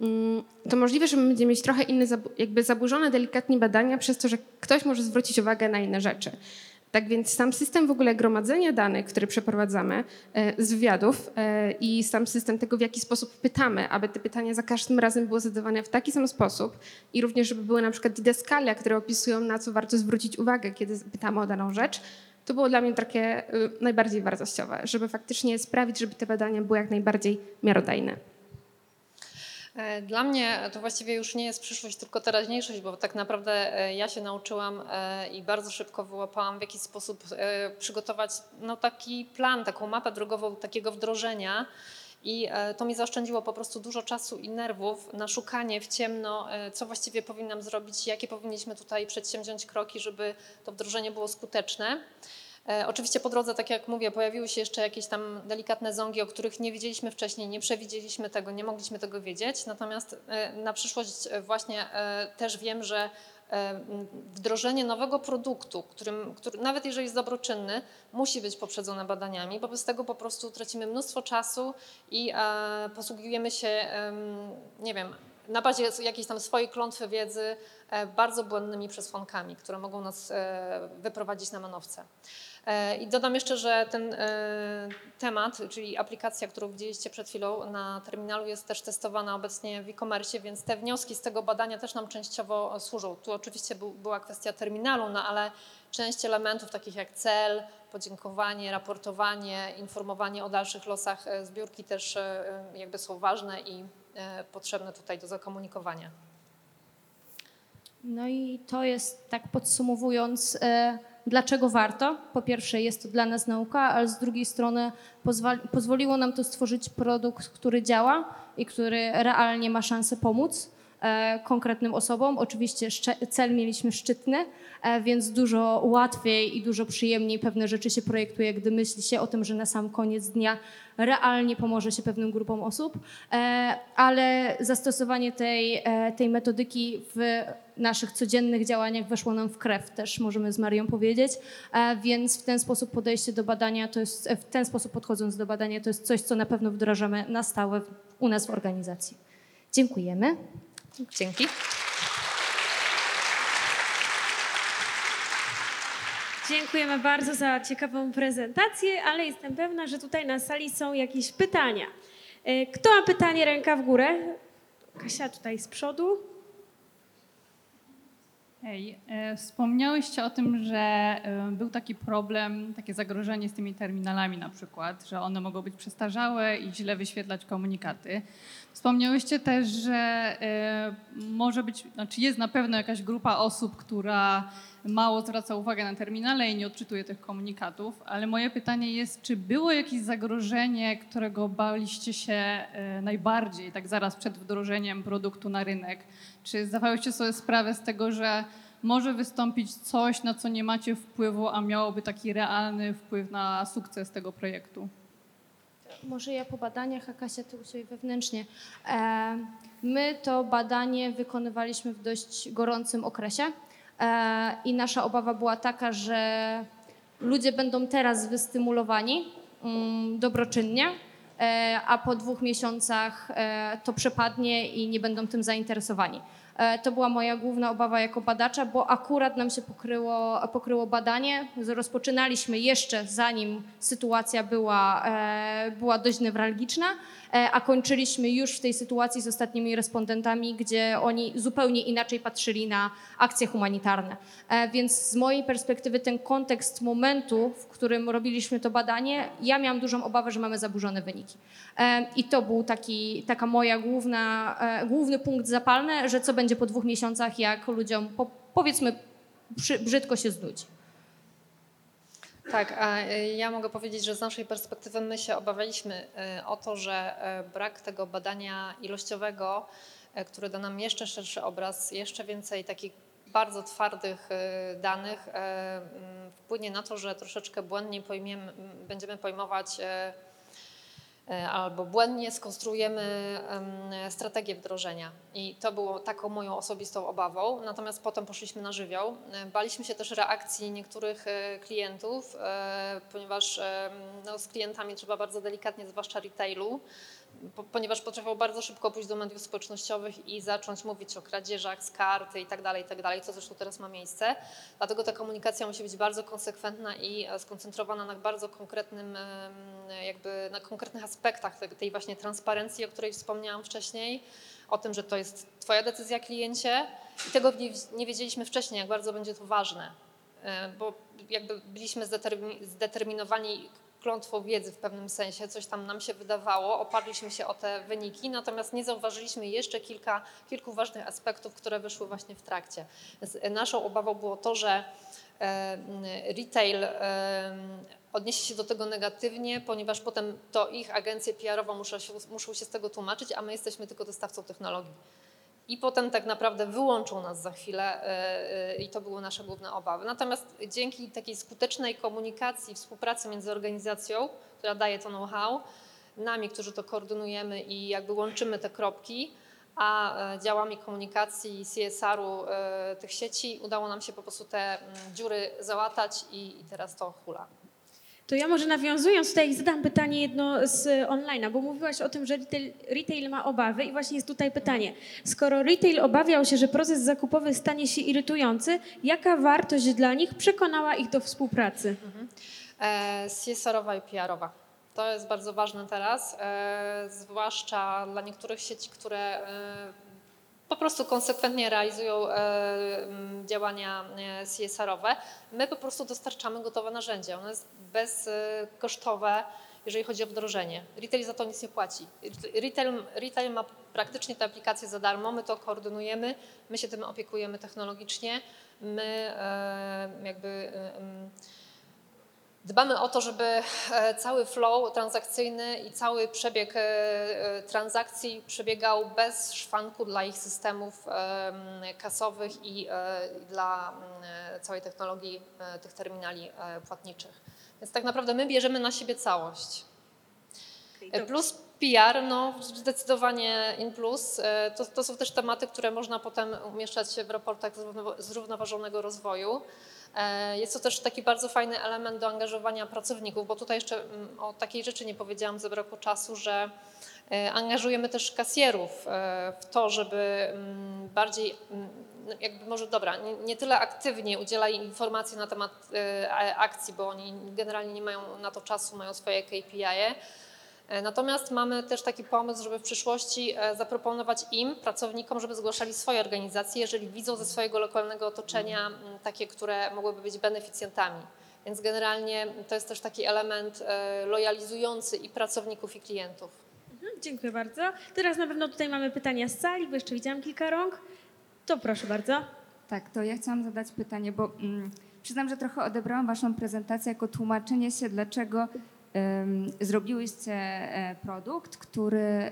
mm, to możliwe, że my będziemy mieć trochę inne, jakby zaburzone delikatnie badania przez to, że ktoś może zwrócić uwagę na inne rzeczy. Tak więc sam system w ogóle gromadzenia danych, który przeprowadzamy e, z wywiadów e, i sam system tego, w jaki sposób pytamy, aby te pytania za każdym razem były zadawane w taki sam sposób i również, żeby były na przykład didaskalia, które opisują, na co warto zwrócić uwagę, kiedy pytamy o daną rzecz, to było dla mnie takie y, najbardziej wartościowe, żeby faktycznie sprawić, żeby te badania były jak najbardziej miarodajne. E, Dla mnie to właściwie już nie jest przyszłość, tylko teraźniejszość, bo tak naprawdę e, ja się nauczyłam e, i bardzo szybko wyłapałam, w jaki sposób przygotować no, taki plan, taką mapę drogową takiego wdrożenia. I to mi zaoszczędziło po prostu dużo czasu i nerwów na szukanie w ciemno, co właściwie powinnam zrobić, jakie powinniśmy tutaj przedsięwziąć kroki, żeby to wdrożenie było skuteczne. E, Oczywiście po drodze, tak jak mówię, pojawiły się jeszcze jakieś tam delikatne zągi, o których nie wiedzieliśmy wcześniej, nie przewidzieliśmy tego, nie mogliśmy tego wiedzieć. Natomiast e, na przyszłość e, właśnie też wiem, że wdrożenie nowego produktu, którym, który, nawet jeżeli jest dobroczynny, musi być poprzedzone badaniami, bo bez tego po prostu tracimy mnóstwo czasu i posługujemy się, nie wiem, na bazie jakiejś tam swojej klątwy wiedzy bardzo błędnymi przesłankami, które mogą nas wyprowadzić na manowce. E, I dodam jeszcze, że ten e, temat, czyli aplikacja, którą widzieliście przed chwilą na terminalu, jest też testowana obecnie w e-commerce, więc te wnioski z tego badania też nam częściowo służą. Tu oczywiście był, była kwestia terminalu, no ale część elementów takich jak cel, podziękowanie, raportowanie, informowanie o dalszych losach e, zbiórki też jakby są ważne i potrzebne tutaj do zakomunikowania. No i to jest, tak podsumowując, e, dlaczego warto. Po pierwsze, jest to dla nas nauka, ale z drugiej strony pozwoliło nam to stworzyć produkt, który działa i który realnie ma szansę pomóc konkretnym osobom. Oczywiście cel mieliśmy szczytny, e, więc dużo łatwiej i dużo przyjemniej pewne rzeczy się projektuje, gdy myśli się o tym, że na sam koniec dnia realnie pomoże się pewnym grupom osób, e, ale zastosowanie tej, e, tej metodyki w naszych codziennych działaniach weszło nam w krew, też możemy z Marią powiedzieć, e, więc w ten sposób podejście do badania, to jest, w ten sposób podchodząc do badania, to jest coś, co na pewno wdrażamy na stałe u nas w organizacji. Dziękujemy. Dzięki. Dziękujemy bardzo za ciekawą prezentację, ale jestem pewna, że tutaj na sali są jakieś pytania. E, Kto ma pytanie, ręka w górę? Kasia tutaj z przodu. Hej, e, wspomniałyście o tym, że e, był taki problem, takie zagrożenie z tymi terminalami na przykład, że one mogą być przestarzałe i źle wyświetlać komunikaty. Wspomniałyście też, że e, może być, znaczy jest na pewno jakaś grupa osób, która mało zwraca uwagę na terminale i nie odczytuje tych komunikatów, ale moje pytanie jest, czy było jakieś zagrożenie, którego baliście się e, najbardziej, tak zaraz przed wdrożeniem produktu na rynek? Czy zdawałyście sobie sprawę z tego, że może wystąpić coś, na co nie macie wpływu, a miałoby taki realny wpływ na sukces tego projektu? Może ja po badaniach, a Kasia ty u siebie wewnętrznie. E, my to badanie wykonywaliśmy w dość gorącym okresie i nasza obawa była taka, że ludzie będą teraz wystymulowani mm, dobroczynnie, e, a po dwóch miesiącach e, to przepadnie i nie będą tym zainteresowani. E, To była moja główna obawa jako badacza, bo akurat nam się pokryło, pokryło badanie. Rozpoczynaliśmy jeszcze zanim sytuacja była, e, była dość newralgiczna, e, a kończyliśmy już w tej sytuacji z ostatnimi respondentami, gdzie oni zupełnie inaczej patrzyli na akcje humanitarne. Więc z mojej perspektywy ten kontekst momentu, w którym robiliśmy to badanie, ja miałam dużą obawę, że mamy zaburzone wyniki. I to był taki, taka moja główna, główny punkt zapalny, że co będzie po dwóch miesiącach, jak ludziom po, powiedzmy brzy- brzydko się znudzi. Tak, a y, ja mogę powiedzieć, że z naszej perspektywy my się obawialiśmy y, o to, że y, brak tego badania ilościowego, które da nam jeszcze szerszy obraz, jeszcze więcej takich bardzo twardych danych, wpłynie na to, że troszeczkę błędnie pojmiemy, będziemy pojmować albo błędnie skonstruujemy em, strategię wdrożenia. I to było taką moją osobistą obawą. Natomiast potem poszliśmy na żywioł. E, Baliśmy się też reakcji niektórych e, klientów, e, ponieważ no, z klientami trzeba bardzo delikatnie, zwłaszcza retailu, ponieważ potrafią bardzo szybko pójść do mediów społecznościowych i zacząć mówić o kradzieżach z karty i tak dalej, i tak co zresztą teraz ma miejsce. Dlatego ta komunikacja musi być bardzo konsekwentna i e, skoncentrowana na bardzo konkretnym, jakby na konkretnych aspektach te- tej właśnie transparencji, o której wspomniałam wcześniej, o tym, że to jest Twoja decyzja kliencie i tego nie, wiedzieliśmy wcześniej, jak bardzo będzie to ważne, E, bo jakby byliśmy zdetermi- zdeterminowani klątwą wiedzy w pewnym sensie, coś tam nam się wydawało, oparliśmy się o te wyniki, natomiast nie zauważyliśmy jeszcze kilka, kilku ważnych aspektów, które wyszły właśnie w trakcie. Naszą obawą było to, że retail odniesie się do tego negatywnie, ponieważ potem to ich agencje PR-owe muszą się, muszą się z tego tłumaczyć, a my jesteśmy tylko dostawcą technologii. I potem tak naprawdę wyłączą nas za chwilę e, e, i to były nasze główne obawy. Natomiast dzięki takiej skutecznej komunikacji, współpracy między organizacją, która daje to know-how, nami, którzy to koordynujemy i jakby łączymy te kropki, a e, działami komunikacji CSR-u tych sieci udało nam się po prostu te mm, dziury załatać i, i teraz to hula. To ja może nawiązując tutaj zadam pytanie jedno z online'a, bo mówiłaś o tym, że retail, retail ma obawy i właśnie jest tutaj pytanie. Skoro retail obawiał się, że proces zakupowy stanie się irytujący, jaka wartość dla nich przekonała ich do współpracy? E, CSR-owa i PR-owa. To jest bardzo ważne teraz, e, zwłaszcza dla niektórych sieci, które e, po prostu konsekwentnie realizują e, działania e, CSR-owe. My po prostu dostarczamy gotowe narzędzie. Ono jest bezkosztowe, jeżeli chodzi o wdrożenie. Retail za to nic nie płaci. Retail, retail ma praktycznie te aplikacje za darmo, my to koordynujemy, my się tym opiekujemy technologicznie, my e, jakby Dbamy o to, żeby e, cały flow transakcyjny i cały przebieg e, e, transakcji przebiegał bez szwanku dla ich systemów em, kasowych i dla całej technologii tych terminali płatniczych. Więc tak naprawdę my bierzemy na siebie całość. Plus PR, no zdecydowanie in plus. To, to są też tematy, które można potem umieszczać w raportach zrównowa- zrównoważonego rozwoju. E, Jest to też taki bardzo fajny element do angażowania pracowników, bo tutaj jeszcze mm, o takiej rzeczy nie powiedziałam, zabrakło czasu, że e, angażujemy też kasjerów e, w to, żeby mm, bardziej, mm, jakby może dobra, nie, nie tyle aktywnie udzielali informacji na temat akcji, bo oni generalnie nie mają na to czasu, mają swoje KPI. -e. E, Natomiast mamy też taki pomysł, żeby w przyszłości e, zaproponować im, pracownikom, żeby zgłaszali swoje organizacje, jeżeli widzą ze swojego lokalnego otoczenia m, takie, które mogłyby być beneficjentami. Więc generalnie to jest też taki element e, lojalizujący i pracowników, i klientów. Mhm, Dziękuję bardzo. Teraz na pewno tutaj mamy pytania z sali, bo jeszcze widziałam kilka rąk. To proszę bardzo. Tak, to ja chciałam zadać pytanie, bo mm, przyznam, że trochę odebrałam Waszą prezentację jako tłumaczenie się, dlaczego zrobiłyście produkt, który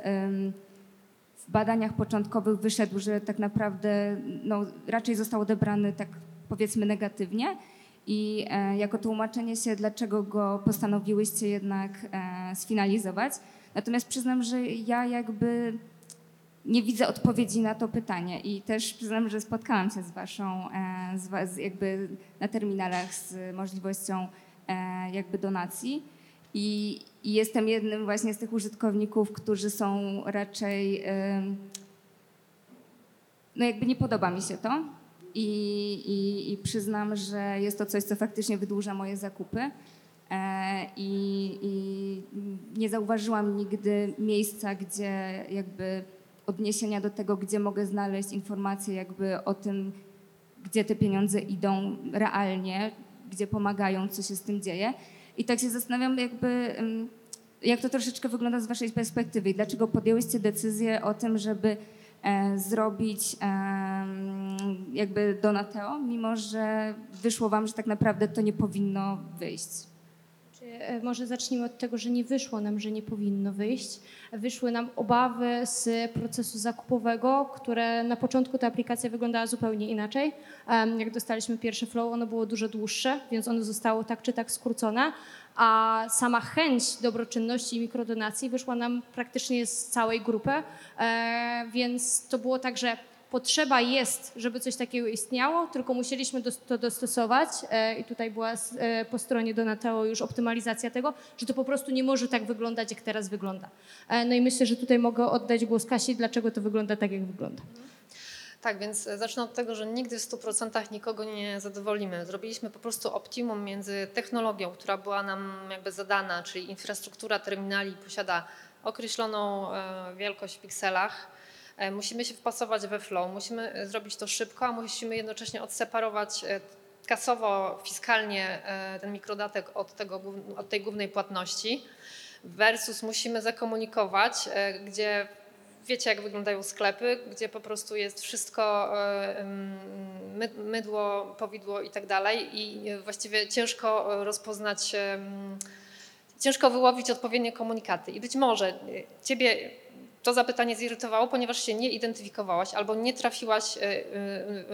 w badaniach początkowych wyszedł, że tak naprawdę no, raczej został odebrany tak powiedzmy negatywnie. I e, jako tłumaczenie się, dlaczego go postanowiłyście jednak e, sfinalizować. Natomiast przyznam, że ja jakby nie widzę odpowiedzi na to pytanie i też przyznam, że spotkałam się z waszą, e, z, jakby na terminalach z możliwością jakby donacji i, i jestem jednym właśnie z tych użytkowników, którzy są raczej no jakby nie podoba mi się to i, i, i przyznam, że jest to coś, co faktycznie wydłuża moje zakupy. E, I, I nie zauważyłam nigdy miejsca, gdzie jakby odniesienia do tego, gdzie mogę znaleźć informacje jakby o tym, gdzie te pieniądze idą realnie, gdzie pomagają, co się z tym dzieje. I tak się zastanawiam, jakby, jak to troszeczkę wygląda z Waszej perspektywy i dlaczego podjęłyście decyzję o tym, żeby e, zrobić jakby Donateo, mimo że wyszło Wam, że tak naprawdę to nie powinno wyjść. E, Może zacznijmy od tego, że nie wyszło nam, że nie powinno wyjść. Wyszły nam obawy z procesu zakupowego, które na początku ta aplikacja wyglądała zupełnie inaczej. Jak dostaliśmy pierwsze flow, ono było dużo dłuższe, więc ono zostało tak czy tak skrócone, a sama chęć dobroczynności i mikrodonacji wyszła nam praktycznie z całej grupy, E, więc to było tak, że potrzeba jest, żeby coś takiego istniało, tylko musieliśmy dos- to dostosować e, i tutaj była e, po stronie Donateo już optymalizacja tego, że to po prostu nie może tak wyglądać, jak teraz wygląda. E, No i myślę, że tutaj mogę oddać głos Kasi, dlaczego to wygląda tak, jak wygląda. Tak, więc zacznę od tego, że nigdy w 100% nikogo nie zadowolimy. Zrobiliśmy po prostu optimum między technologią, która była nam jakby zadana, czyli infrastruktura terminali posiada określoną wielkość w pikselach. E, Musimy się wpasować we flow, musimy e, zrobić to szybko, a musimy jednocześnie odseparować e, kasowo, fiskalnie ten mikrodatek od, tego, od tej głównej płatności versus musimy zakomunikować, gdzie wiecie, jak wyglądają sklepy, gdzie po prostu jest wszystko, mydło, powidło i tak dalej i właściwie ciężko rozpoznać, ciężko wyłowić odpowiednie komunikaty. I być może ciebie to zapytanie zirytowało, ponieważ się nie identyfikowałaś albo nie trafiłaś e, e,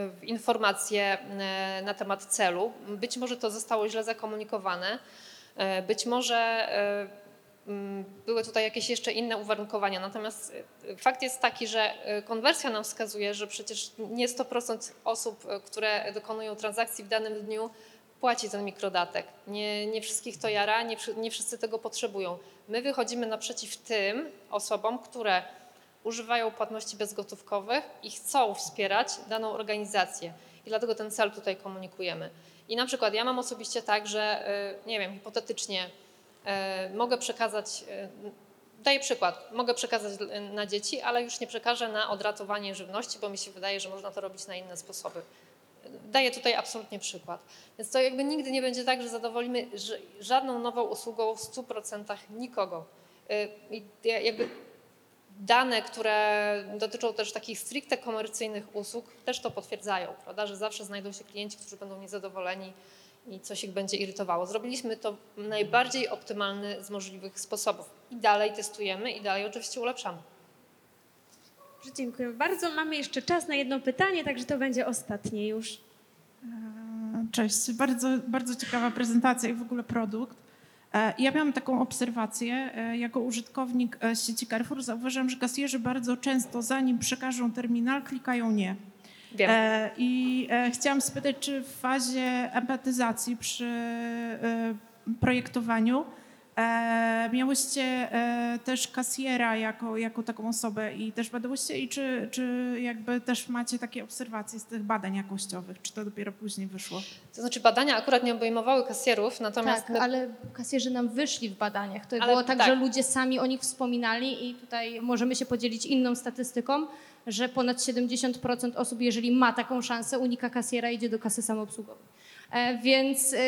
w informacje e, na temat celu. Być może to zostało źle zakomunikowane. Być może były tutaj jakieś jeszcze inne uwarunkowania. Natomiast fakt jest taki, że konwersja nam wskazuje, że przecież nie 100% osób, które dokonują transakcji w danym dniu, płaci ten mikrodatek. Nie, nie wszystkich to jara, nie, nie wszyscy tego potrzebują. My wychodzimy naprzeciw tym osobom, które używają płatności bezgotówkowych i chcą wspierać daną organizację. I dlatego ten cel tutaj komunikujemy. I na przykład ja mam osobiście tak, że y, nie wiem, hipotetycznie e, mogę przekazać, e, daję przykład, mogę przekazać e, na dzieci, ale już nie przekażę na odratowanie żywności, bo mi się wydaje, że można to robić na inne sposoby. Daję tutaj absolutnie przykład. Więc to jakby nigdy nie będzie tak, że zadowolimy żadną nową usługą w 100% nikogo. E, I ja- jakby dane, które dotyczą też takich stricte komercyjnych usług, też to potwierdzają, prawda, że zawsze znajdą się klienci, którzy będą niezadowoleni i coś ich będzie irytowało. Zrobiliśmy to w najbardziej optymalny z możliwych sposobów i dalej testujemy i dalej oczywiście ulepszamy. Dobrze, Dziękuję bardzo. Mamy jeszcze czas na jedno pytanie, także to będzie ostatnie już. Cześć, bardzo, bardzo ciekawa prezentacja i w ogóle produkt. E, Ja miałam taką obserwację, e, jako użytkownik e, sieci Carrefour zauważyłam, że kasjerzy bardzo często zanim przekażą terminal, klikają nie. Wiem. E, I e, chciałam spytać, czy w fazie empatyzacji przy e, projektowaniu e, miałyście e, też kasjera jako, jako taką osobę i też badałyście i czy, czy jakby też macie takie obserwacje z tych badań jakościowych, czy to dopiero później wyszło? To znaczy badania akurat nie obejmowały kasjerów, natomiast Tak, my ale kasjerzy nam wyszli w badaniach. To Ale było tak, tak. że ludzie sami o nich wspominali i tutaj możemy się podzielić inną statystyką, że ponad 70% osób, jeżeli ma taką szansę, unika kasjera i idzie do kasy samoobsługowej. E, Więc e,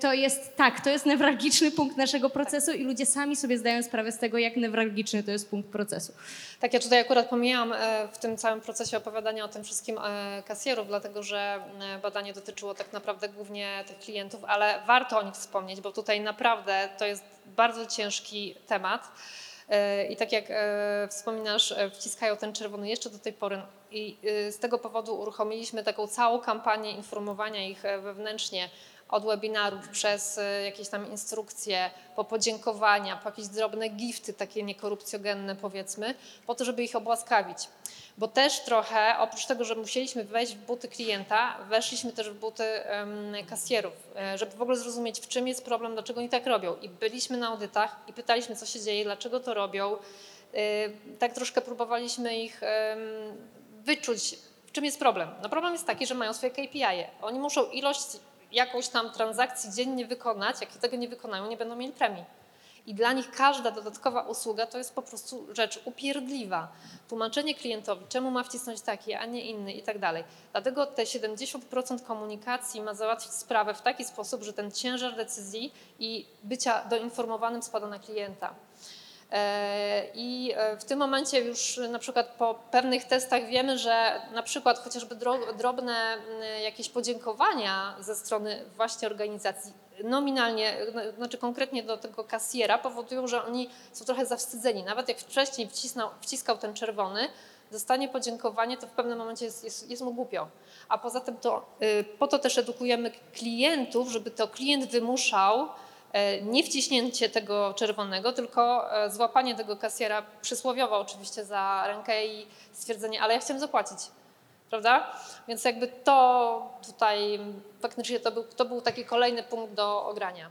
to jest tak, to jest newralgiczny punkt naszego procesu i ludzie sami sobie zdają sprawę z tego, jak newralgiczny to jest punkt procesu. Tak, ja tutaj akurat pomijam e, w tym całym procesie opowiadania o tym wszystkim kasjerów, dlatego że badanie dotyczyło tak naprawdę głównie tych klientów, ale warto o nich wspomnieć, bo tutaj naprawdę to jest bardzo ciężki temat. I tak jak wspominasz, wciskają ten czerwony jeszcze do tej pory. I e, z tego powodu uruchomiliśmy taką całą kampanię informowania ich e, wewnętrznie od webinarów przez e, jakieś tam instrukcje, po podziękowania, po jakieś drobne gifty takie niekorupcjogenne powiedzmy, po to, żeby ich obłaskawić. Bo też trochę, oprócz tego, że musieliśmy wejść w buty klienta, weszliśmy też w buty em, kasjerów, e, żeby w ogóle zrozumieć, w czym jest problem, dlaczego oni tak robią. I byliśmy na audytach i pytaliśmy, co się dzieje, dlaczego to robią. E, Tak troszkę próbowaliśmy ich em, wyczuć, w czym jest problem? No problem jest taki, że mają swoje KPI. -e. Oni muszą ilość jakąś tam transakcji dziennie wykonać. Jak tego nie wykonają, nie będą mieli premii. I dla nich każda dodatkowa usługa to jest po prostu rzecz upierdliwa. Tłumaczenie klientowi, czemu ma wcisnąć taki, a nie inny i tak dalej. Dlatego te 70% komunikacji ma załatwić sprawę w taki sposób, że ten ciężar decyzji i bycia doinformowanym spada na klienta. E, I e, w tym momencie już na przykład po pewnych testach wiemy, że na przykład chociażby dro- drobne jakieś podziękowania ze strony właśnie organizacji nominalnie, no, znaczy konkretnie do tego kasjera powodują, że oni są trochę zawstydzeni. Nawet jak wcześniej wcisnął, wciskał ten czerwony, dostanie podziękowanie, to w pewnym momencie jest, jest, jest mu głupio. A poza tym to y, po to też edukujemy klientów, żeby to klient wymuszał nie wciśnięcie tego czerwonego, tylko e, złapanie tego kasjera przysłowiowo oczywiście za rękę i stwierdzenie, ale ja chciałem zapłacić. Prawda? Więc jakby to tutaj faktycznie to był, to był taki kolejny punkt do ogrania.